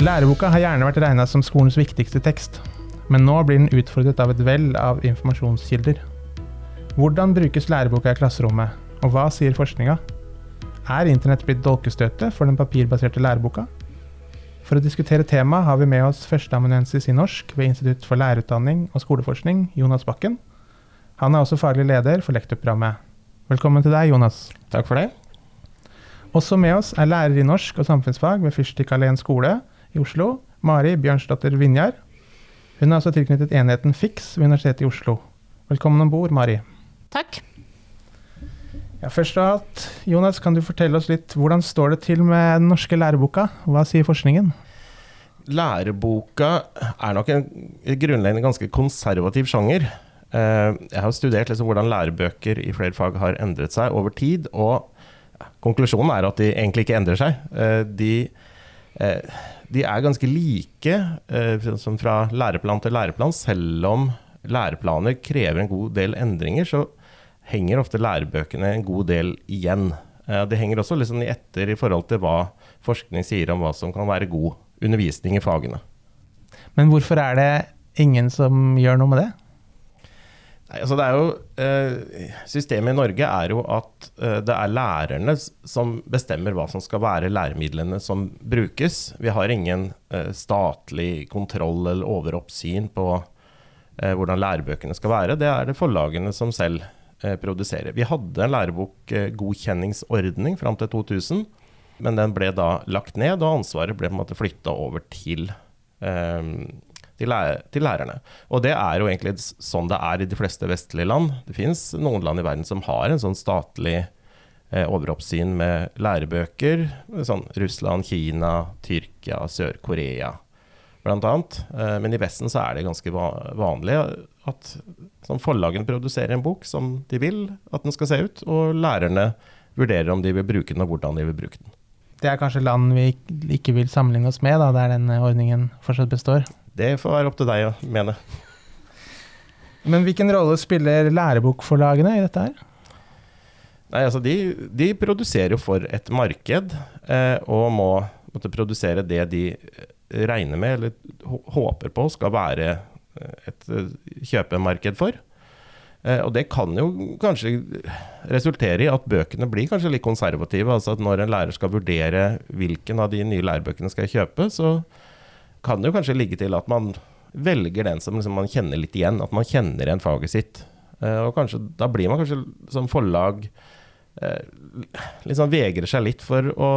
Læreboka har gjerne vært regna som skolens viktigste tekst, men nå blir den utfordret av et vell av informasjonskilder. Hvordan brukes læreboka i klasserommet, og hva sier forskninga? Er internett blitt dolkestøtet for den papirbaserte læreboka? For å diskutere temaet har vi med oss førsteamanuensis i norsk ved Institutt for lærerutdanning og skoleforskning, Jonas Bakken. Han er også faglig leder for lektorprogrammet. Velkommen til deg, Jonas. Takk for det. Også med oss er lærer i norsk og samfunnsfag ved Fyrstikkalleen skole i Oslo, Mari Bjørnsdatter Vinjar. Hun er altså tilknyttet enheten FIX ved Universitetet i Oslo. Velkommen om bord, Mari. Takk. Ja, først av alt, Jonas, kan du fortelle oss litt hvordan står det til med den norske læreboka? Hva sier forskningen? Læreboka er nok en grunnleggende ganske konservativ sjanger. Eh, jeg har studert liksom hvordan lærebøker i flere fag har endret seg over tid, og konklusjonen er at de egentlig ikke endrer seg. Eh, de Eh, de er ganske like eh, som fra læreplan til læreplan. Selv om læreplaner krever en god del endringer, så henger ofte lærebøkene en god del igjen. Eh, det henger også liksom etter i forhold til hva forskning sier om hva som kan være god undervisning i fagene. Men hvorfor er det ingen som gjør noe med det? Nei, altså det er jo, eh, systemet i Norge er jo at eh, det er lærerne som bestemmer hva som skal være læremidlene som brukes. Vi har ingen eh, statlig kontroll eller overoppsyn på hvordan lærebøkene skal være. Det er det forlagene som selv produserer. Vi hadde en lærebokgodkjenningsordning fram til 2000, men den ble da lagt ned, og ansvaret ble på flytta over til til, lærer, til, lærerne. Og det er jo egentlig sånn det er i de fleste vestlige land. Det fins noen land i verden som har en sånn statlig eh, overoppsyn med lærebøker. Sånn Russland, Kina, Tyrkia, Sør-Korea bl.a. Eh, men i Vesten så er det ganske vanlig at sånn forlagene produserer en bok som de vil at den skal se ut, og lærerne vurderer om de vil bruke den og hvordan de vil bruke den. Det er kanskje land vi ikke vil sammenligne oss med, da, der den ordningen fortsatt består? Det får være opp til deg å mene. Men hvilken rolle spiller lærebokforlagene i dette her? Nei, altså de, de produserer jo for et marked, eh, og må måtte produsere det de regner med, eller håper på, skal være eh, et eh, kjøpemarked for. Eh, og det kan jo kanskje resultere i at bøkene blir kanskje litt konservative. Altså at når en lærer skal vurdere hvilken av de nye lærebøkene skal jeg kjøpe, så kan det jo kanskje ligge til at man velger den som liksom man kjenner litt igjen. At man kjenner igjen faget sitt. Uh, og kanskje, da blir man kanskje som forlag uh, liksom vegrer seg litt for å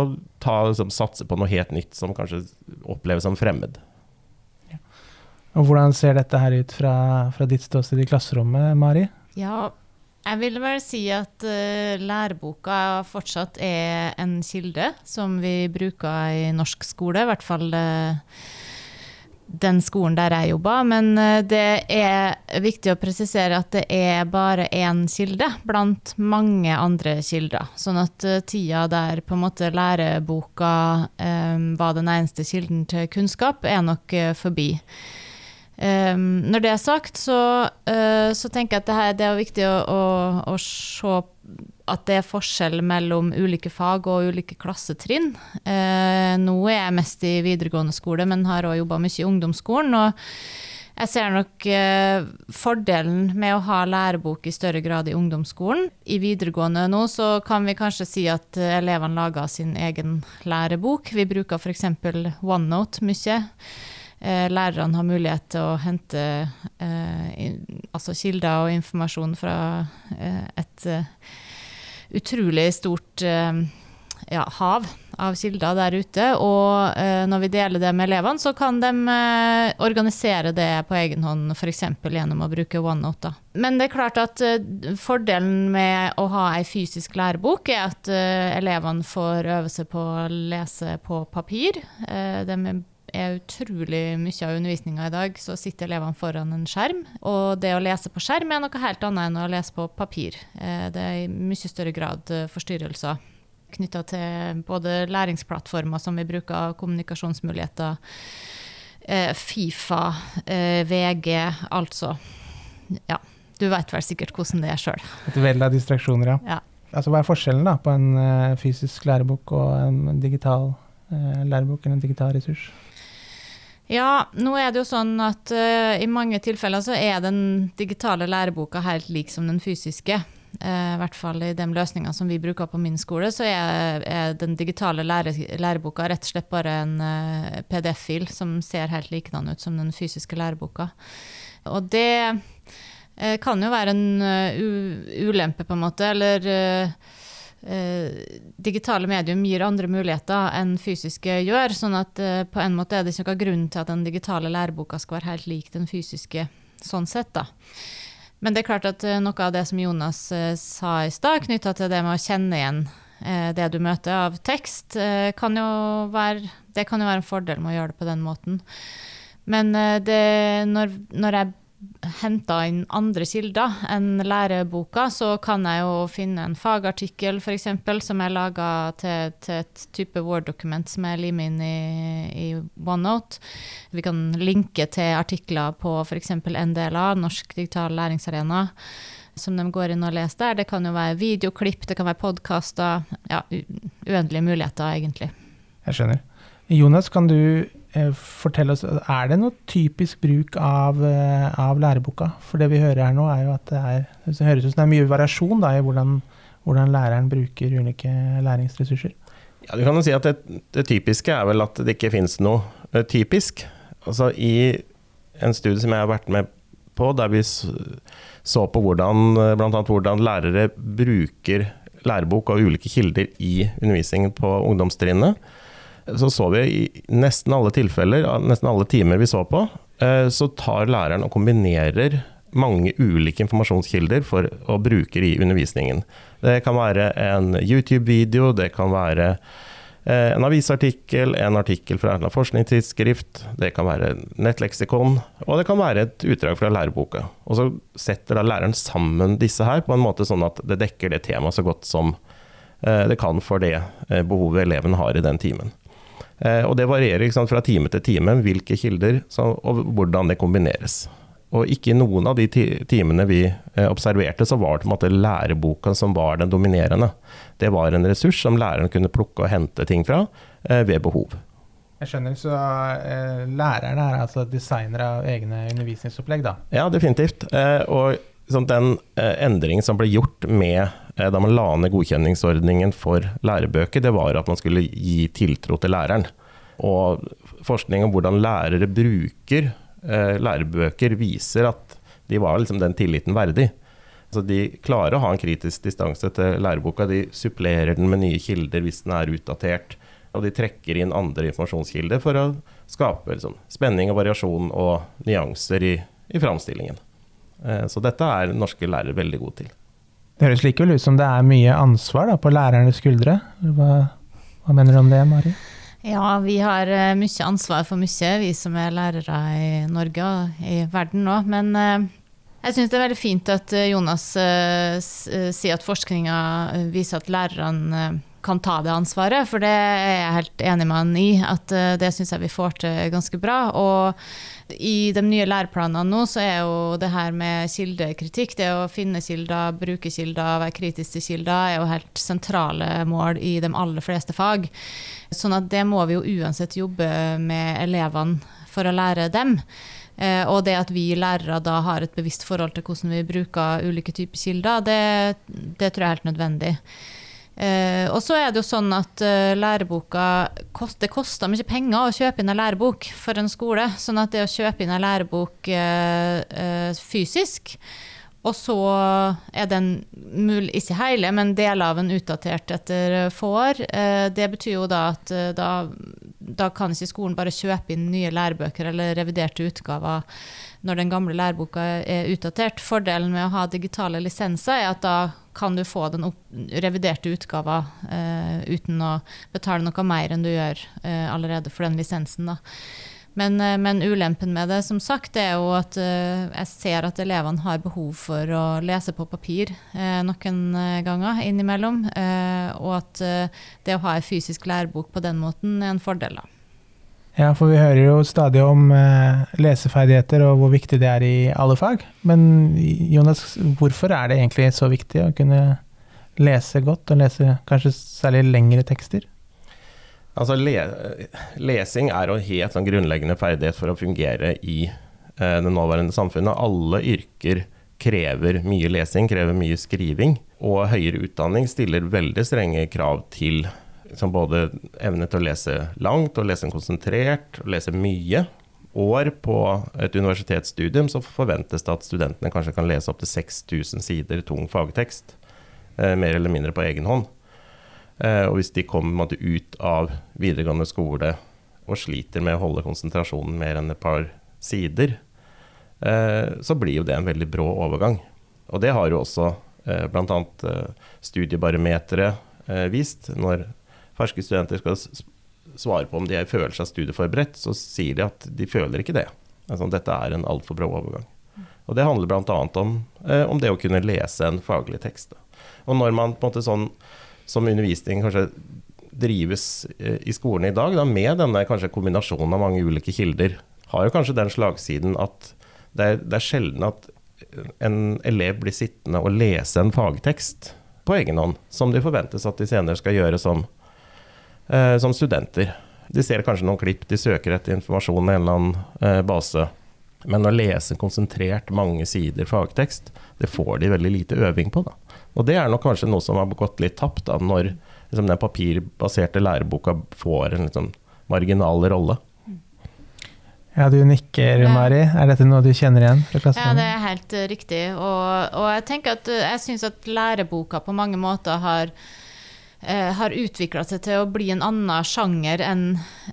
ta, liksom, satse på noe helt nytt som kanskje oppleves som fremmed. Ja. Og Hvordan ser dette her ut fra, fra ditt ståsted i klasserommet, Mari? Ja, jeg vil vel si at uh, læreboka fortsatt er en kilde som vi bruker i norsk skole. I hvert fall uh, den skolen der jeg jobba, men eh, det er viktig å presisere at det er bare én kilde blant mange andre kilder. Sånn at eh, tida der på en måte læreboka um, var den eneste kilden til kunnskap, er nok forbi. Um, når det er sagt, så, uh, så tenker jeg at det, her, det er viktig å, å, å, se at det er forskjell mellom ulike fag og ulike klassetrinn. Eh, nå er jeg mest i videregående skole, men har òg jobba mye i ungdomsskolen. og jeg ser nok eh, fordelen med å ha lærebok i større grad i ungdomsskolen. I videregående nå så kan vi kanskje si at elevene lager sin egen lærebok. Vi bruker f.eks. OneNote mye. Eh, lærerne har mulighet til å hente eh, in, altså kilder og informasjon fra eh, et uh, utrolig stort uh, ja, hav av kilder der ute. Og uh, når vi deler det med elevene, så kan de organisere det på egen hånd, f.eks. gjennom å bruke OneNote. Men det er klart at fordelen med å ha ei fysisk lærebok er at elevene får øve seg på å lese på papir. de er utrolig mye av undervisninga i dag, så sitter elevene foran en skjerm. Og det å lese på skjerm er noe helt annet enn å lese på papir. Eh, det er i mye større grad eh, forstyrrelser knytta til både læringsplattformer som vi bruker, kommunikasjonsmuligheter, eh, Fifa, VG, altså. Ja, du vet vel sikkert hvordan det er sjøl. Et vell av distraksjoner, ja. ja. Altså, hva er forskjellen da, på en fysisk lærebok og en digital lærebok eller en digital ressurs? Ja, nå er det jo sånn at uh, i mange tilfeller så er den digitale læreboka helt lik som den fysiske. Uh, I hvert fall i de løsningene som vi bruker på min skole, så er, er den digitale lære, læreboka rett og slett bare en uh, PDF-fil som ser helt likedan ut som den fysiske læreboka. Og det kan jo være en ulempe, på en måte, eller digitale medium gir andre muligheter enn fysiske gjør. sånn at eh, på en måte er det ikke noen grunn til at den digitale læreboka skal være helt lik den fysiske. sånn sett da. Men det er klart at eh, noe av det som Jonas eh, sa i stad, knytta til det med å kjenne igjen eh, det du møter av tekst, eh, kan være, det kan jo være en fordel med å gjøre det på den måten. Men det, når, når jeg henta inn andre kilder enn læreboka, så kan jeg jo finne en fagartikkel f.eks. som er laga til, til, et type Word-dokument som jeg limer inn i, i, OneNote. Vi kan linke til artikler på f.eks. NDLA, Norsk digital læringsarena, som de går inn og leser der. Det kan jo være videoklipp, det kan være podkaster. Ja, uendelige muligheter, egentlig. Jeg skjønner. Jonas, kan du fortell oss, Er det noe typisk bruk av, eh, av, læreboka? For det vi hører her nå, er jo at det, er, det høres ut som det er mye variasjon da, i hvordan, hvordan, læreren bruker ulike læringsressurser. Ja, du kan jo si at det, det typiske er vel at det ikke finnes noe uh, typisk. Altså I en studie som jeg har vært med på, der vi så på hvordan, blant annet hvordan lærere bruker lærebok og ulike kilder i undervisningen på ungdomstrinnet, så så vi i nesten alle tilfeller, nesten alle timer vi så på, eh, så tar læreren og kombinerer mange ulike informasjonskilder for å bruke i undervisningen. Det kan være en YouTube-video, det kan være eh, en avisartikkel, en artikkel fra et forskningstidsskrift, det kan være nettleksikon, og det kan være et utdrag fra læreboka. Og så setter da læreren sammen disse her på en måte sånn at det dekker det temaet så godt som eh, det kan for det behovet eleven har i den timen. Eh, og det varierer sant, fra time til time hvilke kilder så, og hvordan det kombineres. Og ikke i noen av de timene vi eh, observerte, så var det på en måte læreboka som var den dominerende. Det var en ressurs som læreren kunne plukke og hente ting fra eh, ved behov. Jeg skjønner, Så eh, lærerne er altså designere av egne undervisningsopplegg, da? Ja, definitivt. Eh, og sånn, den eh, endringen som ble gjort med Eh, da man la ned godkjenningsordningen for lærebøker, det var at man skulle gi tiltro til læreren. Og forskning om hvordan lærere bruker eh, lærebøker, viser at de var liksom den tilliten verdig. Altså de klarer å ha en kritisk distanse til læreboka. De supplerer den med nye kilder hvis den er utdatert. Og de trekker inn andre informasjonskilder for å skape liksom, spenning og variasjon og nyanser i, i framstillingen. Eh, så dette er norske lærere veldig gode til. Det høres likevel ut som det er mye ansvar da, på lærernes skuldre. Hva, hva, mener du om det, Mari? Ja, vi har uh, mye ansvar for mye, vi som er lærere i Norge og i verden nå. Men uh, jeg syns det er veldig fint at Jonas sier at forskninga viser at lærerne kan ta det ansvaret, for det er jeg helt enig med han i. At det syns jeg vi får til ganske bra. Og i de nye læreplanene nå så er jo det her med kildekritikk, det å finne kilder, bruke kilder, være kritisk til kilder, er jo helt sentrale mål i de aller fleste fag. Sånn at det må vi jo uansett jobbe med elevene for å lære dem. Eh, og det at vi lærere da har et bevisst forhold til hvordan vi bruker ulike typer kilder, det, det tror jeg er helt nødvendig. Uh, og så er det jo sånn at uh, læreboka Det koster mye penger å kjøpe inn en lærebok for en skole. Sånn at det å kjøpe inn en lærebok uh, fysisk, og så er den mulig, ikke hele, men deler av en utdatert etter få år, det betyr jo da at da, da kan ikke skolen bare kjøpe inn nye lærebøker eller reviderte utgaver når den gamle læreboka er utdatert. Fordelen med å ha digitale lisenser er at da kan du få den reviderte utgava uh, uten å betale noe mer enn du gjør uh, allerede for den lisensen. Men, uh, men, ulempen med det som sagt, er jo at jeg ser at elevene har behov for å lese på papir noen ganger innimellom. og at det å ha en fysisk lærebok på den måten er en fordel. da. Ja, for vi hører jo stadig om eh, leseferdigheter og hvor viktig det er i alle fag. Men Jonas, hvorfor er det egentlig så viktig å kunne lese godt, og lese kanskje særlig lengre tekster? Altså, le lesing er jo en helt sånn grunnleggende ferdighet for å fungere i eh, det nåværende samfunnet. Alle yrker krever mye lesing, krever mye skriving. Og høyere utdanning stiller veldig strenge krav til som både evne til å lese langt, og lese konsentrert, og lese mye. År på et universitetsstudium så forventes det at studentene kanskje kan lese opptil 6000 sider tung fagtekst, eh, mer eller mindre på egen hånd. Eh, og hvis de kommer måte, ut av videregående skole og sliter med å holde konsentrasjonen mer enn et par sider, eh, så blir jo det en veldig brå overgang. Og det har jo også eh, bl.a. Eh, studiebarometeret eh, vist. Når ferske studenter skal svare på om de føler seg studieforberedt, så sier de at de føler ikke det. Altså, dette er en altfor brå overgang. Og Det handler bl.a. Om, eh, om det å kunne lese en faglig tekst. Og når man på en måte sånn som undervisning kanskje drives eh, i skolen i dag, da, med denne kanskje kombinasjonen av mange ulike kilder, har jo kanskje den slagsiden at det er, det er sjelden at en elev blir sittende og lese en fagtekst på egen hånd, som de forventes at de senere skal gjøre som eh, som studenter. De ser kanskje noen klipp, de søker etter informasjon i en eller annen eh, base. Men å lese konsentrert mange sider fagtekst, det får de veldig lite øving på. Da. Og det er nok kanskje noe som har gått litt tapt da, når liksom, den papirbaserte læreboka får en liksom, marginal rolle. Ja, du nikker, Mari. Er dette noe du kjenner igjen? Ja, det er helt uh, riktig. Og, og, jeg tenker at uh, jeg syns at læreboka på mange måter har eh, har utvikla seg til å bli en annen sjanger enn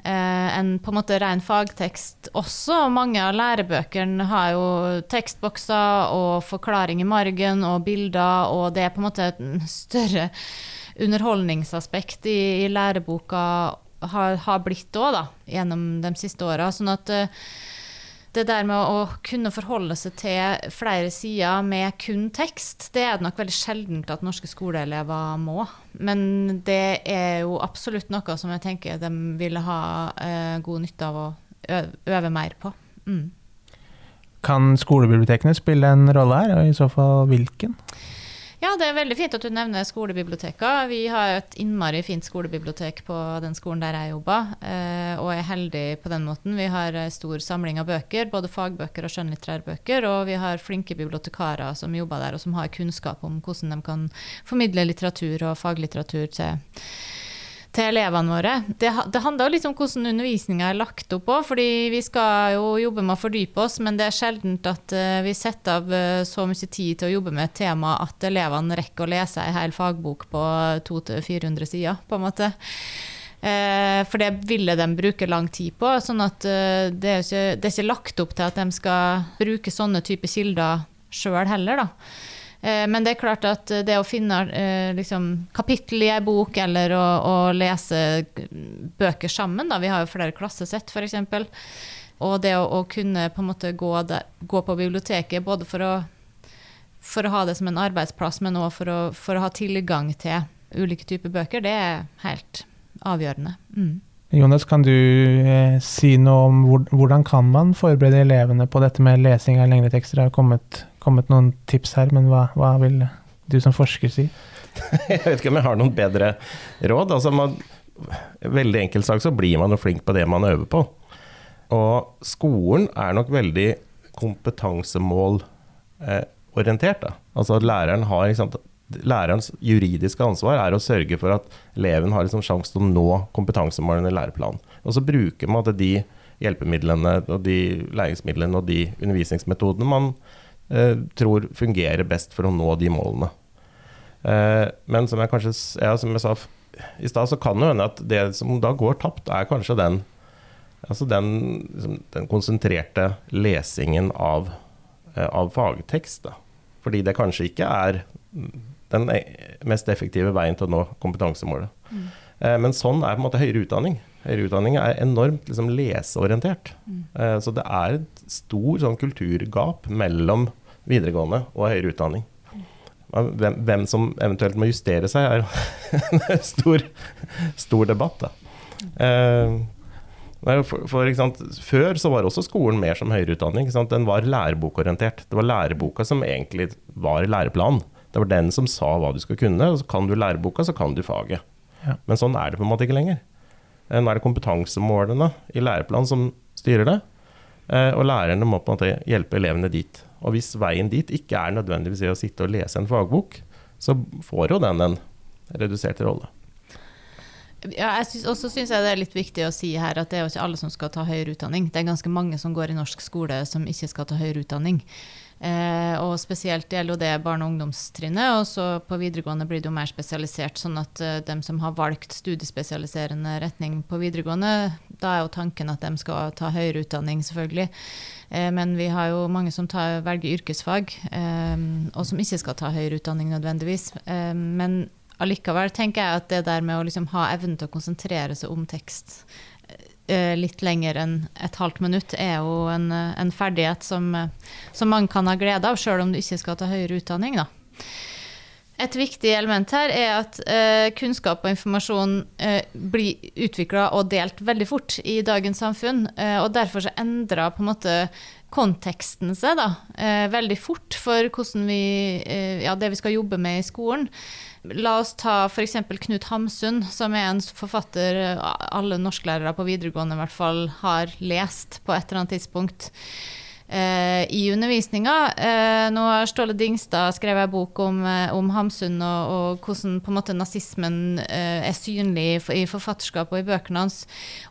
eh, en på en måte ren fagtekst også. Mange av lærebøkene har jo tekstbokser og forklaring i margen og bilder, og det er på en måte et større underholdningsaspekt i, i læreboka har, har blitt òg, da, gjennom de siste åra. Sånn at eh, det der med å kunne forholde seg til flere sider med kun tekst, det er det nok veldig sjeldent at norske skoleelever må. Men det er jo absolutt noe som jeg tenker de ville ha eh, god nytte av å øve, mer på. Mm. Kan skolebibliotekene spille en rolle her, og i så fall hvilken? Ja, det er veldig fint at du nevner skolebiblioteket. Vi har et innmari fint skolebibliotek på den skolen der jeg jobber, eh, og er heldig på den måten. Vi har stor samling av bøker, både fagbøker og skjønnlitterærbøker, og vi har flinke bibliotekarer som jobber der, og som har kunnskap om hvordan de kan formidle litteratur og faglitteratur til til elevene våre. Det, det handler litt om hvordan undervisninga er lagt opp òg, fordi vi skal jo jobbe med å fordype oss, men det er sjelden at uh, vi setter av uh, så mye tid til å jobbe med et tema at elevene rekker å lese ei hel fagbok på 200-400 sider, på en måte. Uh, for det ville de bruke lang tid på. sånn at det er, ikke, det er ikke lagt opp til at de skal bruke sånne typer kilder sjøl heller, da. Eh, men det er klart at det å finne eh, liksom, kapittel i ei bok, eller å, å, lese bøker sammen, da. vi har jo flere klassesett f.eks., og det å, å, kunne på en måte gå, der, gå på biblioteket både for å, for å, ha det som en arbeidsplass, men òg for, for, å ha tilgang til ulike typer bøker, det er helt avgjørende. Mm. Jonas, kan du eh, si noe om hvor, hvordan kan man forberede elevene på dette med lesing av lengre tekster? Har kommet, kommet noen tips her, men hva, hva, vil du som forsker si? jeg vet ikke om jeg har noen bedre råd. Altså, man, veldig enkelt sagt så blir man jo flink på det man øver på. Og skolen er nok veldig kompetansemålorientert. Eh, altså læreren har liksom, lærerens juridiske ansvar er å sørge for at eleven har liksom sjanse til å nå kompetansemålene i læreplanen. Og så bruker man de hjelpemidlene og de læringsmidlene og de undervisningsmetodene man eh, tror fungerer best for å nå de målene. Eh, men som jeg kanskje ja, som jeg sa i stad, så kan det hende at det som da går tapt, er kanskje den, altså den, liksom, den konsentrerte lesingen av, eh, av fagtekst. Da. Fordi det kanskje ikke er den e- mest effektive veien til å nå kompetansemålet. Mm. Eh, men sånn er på en måte høyere utdanning. Høyere utdanning er enormt liksom, leseorientert. Mm. Eh, så det er et stor sånn, kulturgap mellom videregående og høyere utdanning. Hvem, hvem, som eventuelt må justere seg, er en stor, stor debatt. Eh, for, for, Før så var også skolen mer som høyere utdanning. Den var lærebokorientert. Det var læreboka som egentlig var læreplanen. Det var den som sa hva du skal kunne. og så Kan du læreboka, så kan du faget. Ja. Men sånn er det på en måte ikke lenger. Eh, Nå er det kompetansemålene i læreplanen som styrer det. eh, Og lærerne må på en måte hjelpe elevene dit. Og hvis veien dit ikke er nødvendigvis å sitte og lese en fagbok, så får jo den en redusert rolle. Ja, jeg synes, også syns jeg det er litt viktig å si her at det er jo ikke alle som skal ta høyere utdanning. Det er ganske mange som går i norsk skole som ikke skal ta høyere utdanning. Eh, og spesielt gjelder jo det barne- og ungdomstrinnet, og så på videregående blir det jo mer spesialisert. Sånn at eh, dem som har valgt studiespesialiserende retning på videregående, da er jo tanken at de skal ta høyere utdanning, selvfølgelig. Eh, men vi har jo mange som tar, velger yrkesfag, eh, og som ikke skal ta høyere utdanning nødvendigvis. Eh, men allikevel tenker jeg at det der med å liksom ha evnen til å konsentrere seg om tekst litt lenger enn et halvt minutt, er jo en, eh, en ferdighet som, eh, som mange kan ha glede av, sjøl om du ikke skal ta høyere utdanning. Da. Et viktig element her er at eh, kunnskap og informasjon eh, blir utvikla og delt veldig fort i dagens samfunn. Eh, og derfor så endrer på en måte konteksten seg da, eh, veldig fort for vi, eh, ja, det vi skal jobbe med i skolen. La oss ta f.eks. Knut Hamsun, som er en forfatter eh, alle norsklærere på videregående i hvert fall har lest på et eller annet tidspunkt eh, i undervisninga. Eh, nå har Ståle Dingstad skrevet en bok om, om Hamsun og, og hvordan på en måte nazismen er synlig i forfatterskapet og i bøkene hans.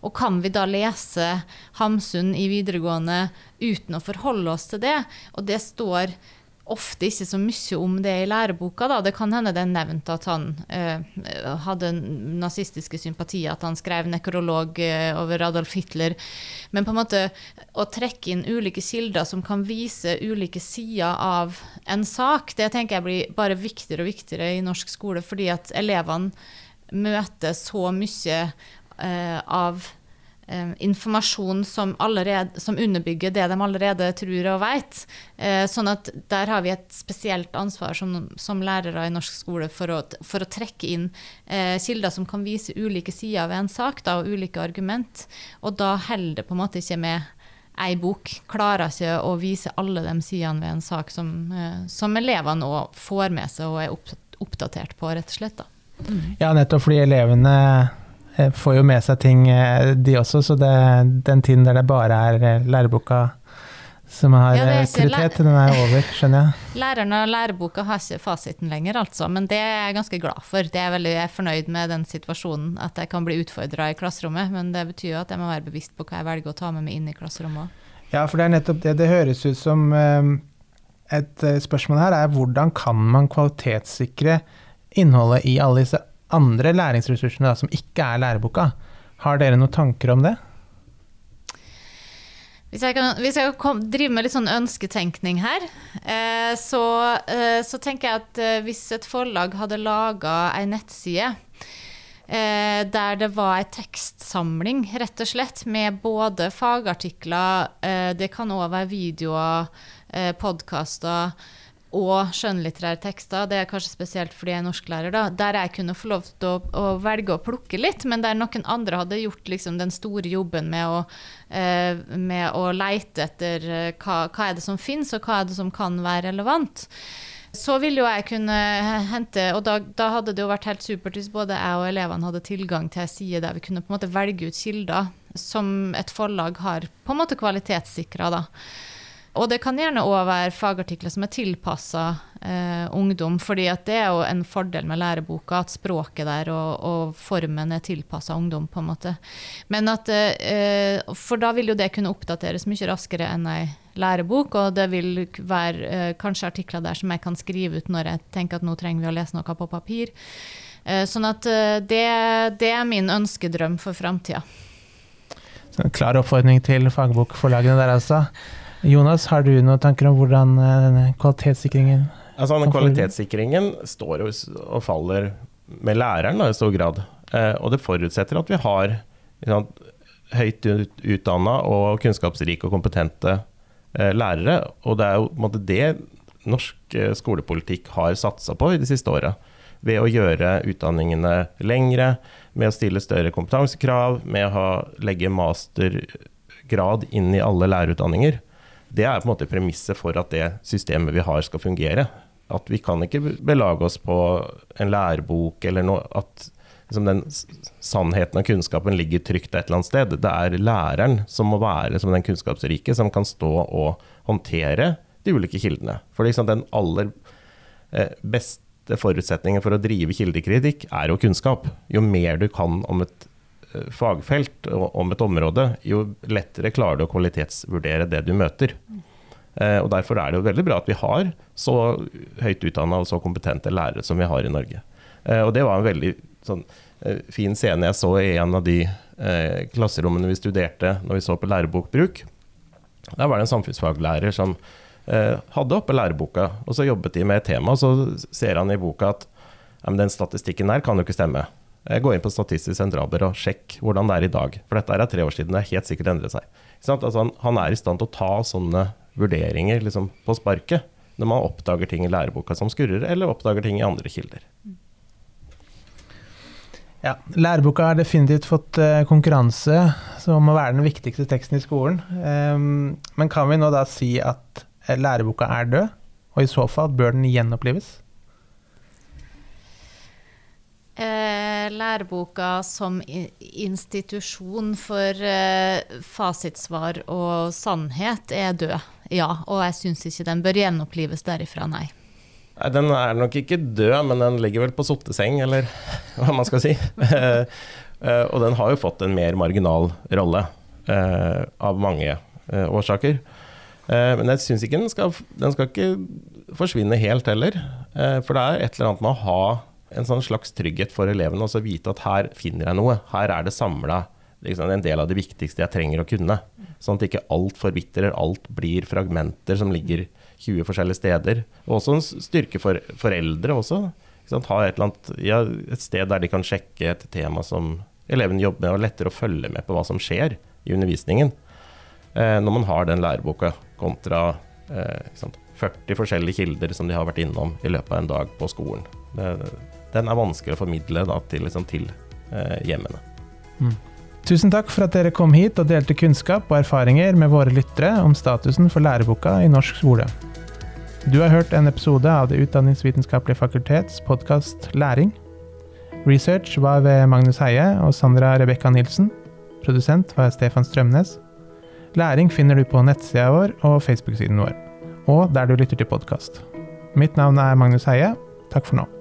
Og kan vi da lese Hamsun i videregående uten å forholde oss til det? Og det står ofte ikke så mye om det i læreboka. Da. Det kan hende det er nevnt at han eh, hadde nazistiske sympatier, at han skrev nekrolog eh, over Adolf Hitler. Men på en måte å trekke inn ulike kilder som kan vise ulike sider av en sak, det tenker jeg blir bare viktigere og viktigere i norsk skole, fordi at elevene møter så mye eh, av eh, informasjon som, allerede, som underbygger det de allerede tror og vet. Eh, sånn at der har vi et spesielt ansvar som, som lærere i norsk skole for å, for å trekke inn eh, kilder som kan vise ulike sider ved en sak, da, og ulike argument. Og da holder det på en måte ikke med ei bok klarer ikke å vise alle de sidene ved en sak som, eh, som elevene òg får med seg og er opp, oppdatert på, rett og slett. da. Ja, nettopp fordi elevene får jo med seg ting, eh, de også. Så det, den tiden der det bare er eh, læreboka som har Ja, eh, autoritet, den er over, skjønner jeg. Læreren og læreboka har ikke fasiten lenger, altså, men det er jeg ganske glad for. Det er veldig, jeg er fornøyd med den situasjonen, at jeg kan bli utfordra i klasserommet. Men det betyr jo at jeg må være bevisst på hva jeg velger å ta med meg inn i klasserommet òg. Ja, for det er nettopp det. Det høres ut som eh, et eh, spørsmål her er hvordan kan man kvalitetssikre innholdet i alle disse andre læringsressursene da, som ikke er læreboka? Har dere noen tanker om det? Hvis jeg kan, hvis jeg kan drive med litt sånn ønsketenkning her, eh, så, eh, så tenker jeg at eh, hvis et forlag hadde laga ei nettside eh, der det var ei tekstsamling, rett og slett, med både fagartikler, eh, det kan òg være videoer, eh, podkaster og skjønnlitterære tekster, det er kanskje spesielt fordi jeg er norsklærer, da, der jeg kunne få lov til å, å velge å plukke litt, men der noen andre hadde gjort liksom, den store jobben med å, eh, med å leite etter eh, hva, hva er det som finnes, og hva er det som kan være relevant. Så ville jo jeg kunne hente, og da, da hadde det jo vært helt supert hvis både jeg og elevene hadde tilgang til ei side der vi kunne på en måte velge ut kilder som et forlag har på en måte kvalitetssikra. Og det kan gjerne òg være fagartikler som er tilpassa eh, ungdom, fordi det er jo en fordel med læreboka, at språket der og, og formen er tilpassa ungdom, på en måte. Men at, eh, for da vil jo det kunne oppdateres mye raskere enn ei lærebok, og det vil være eh, kanskje artikler der som jeg kan skrive ut når jeg tenker at nå trenger vi å lese noe på papir. Eh, sånn at eh, det, det er min ønskedrøm for framtida. Klar oppfordring til fagbokforlagene der altså. Jonas, har du noen tanker om hvordan eh, denne kvalitetssikringen Altså, denne kvalitetssikringen står og faller med læreren da, i stor grad. Eh, og det forutsetter at vi har ikke høyt ut, utdanna og kunnskapsrike og kompetente eh, lærere. Og det er jo måte det norsk skolepolitikk har satsa på i de siste åra. Ved å gjøre utdanningene lengre, med å stille større kompetansekrav, med å ha, legge mastergrad inn i alle lærerutdanninger. Det er på en måte premisset for at det systemet vi har skal fungere. At vi kan ikke belage oss på en lærebok eller noe At liksom den sannheten og kunnskapen ligger trygt et eller annet sted. Det er læreren som må være som den kunnskapsrike, som kan stå og håndtere de ulike kildene. For liksom den aller eh, beste forutsetningen for å drive kildekritikk er jo kunnskap. Jo mer du kan om et fagfelt og om et område, jo lettere klarer du å kvalitetsvurdere det du møter. Og Derfor er det jo veldig bra at vi har så høyt utdanna og så kompetente lærere som vi har i Norge. Og Det var en veldig sånn, eh, fin scene jeg så i en av de eh, klasserommene vi studerte når vi så på lærebokbruk. Der var det en samfunnsfaglærer som eh, hadde oppe læreboka, og så jobbet de med et tema. Og så ser han i boka at ja, den statistikken der kan jo ikke stemme. Gå inn på Statistisk sentralbyrå sjekk hvordan det er i dag. For dette er tre år siden, det har helt sikkert endret seg. Altså han, han, er i stand til å ta sånne vurderinger liksom, på sparket når man oppdager ting i læreboka som skurrer, eller oppdager ting i andre kilder. Ja, Læreboka har definitivt fått uh, konkurranse som må være den viktigste teksten i skolen. Um, men kan vi nå da si at uh, læreboka er død, og i så fall bør den gjenopplives? Uh, læreboka som institusjon for fasitsvar og sannhet er død, ja. Og jeg syns ikke den bør gjenopplives derifra, nei. Nei, Den er nok ikke død, men den ligger vel på sotteseng, eller hva man skal si. Eh, og den har jo fått en mer marginal rolle, eh, av mange eh, årsaker. Men jeg syns ikke den skal, den skal ikke forsvinne helt heller. For det er et eller annet med å ha en sånn slags trygghet for elevene, å vite at her finner jeg noe. Her er det samla liksom, en del av det viktigste jeg trenger å kunne. Sånn at ikke alt forvitrer, alt blir fragmenter som ligger 20 forskjellige steder. Og også en styrke for foreldre også. Ha et, annet, ja, et, sted der de kan sjekke et tema som eleven jobber med, og lettere å følge med på hva som skjer i undervisningen. Eh, når man har den læreboka kontra eh, 40 forskjellige kilder som de har vært innom i løpet av en dag på skolen. Det, den er vanskelig å formidle da, til, liksom, til eh, hjemmene. Mm. Tusen takk for at dere kom hit og delte kunnskap og erfaringer med våre lyttere om statusen for læreboka i norsk skole. Du har hørt en episode av Det utdanningsvitenskapelige fakultets podkast Læring. Research var ved Magnus Heie og Sandra Rebekka Nilsen. Produsent var Stefan Strømnes. Læring finner du på nettsida vår og Facebook-siden vår, og der du lytter til podkast. Mitt navn er Magnus Heie. Takk for nå.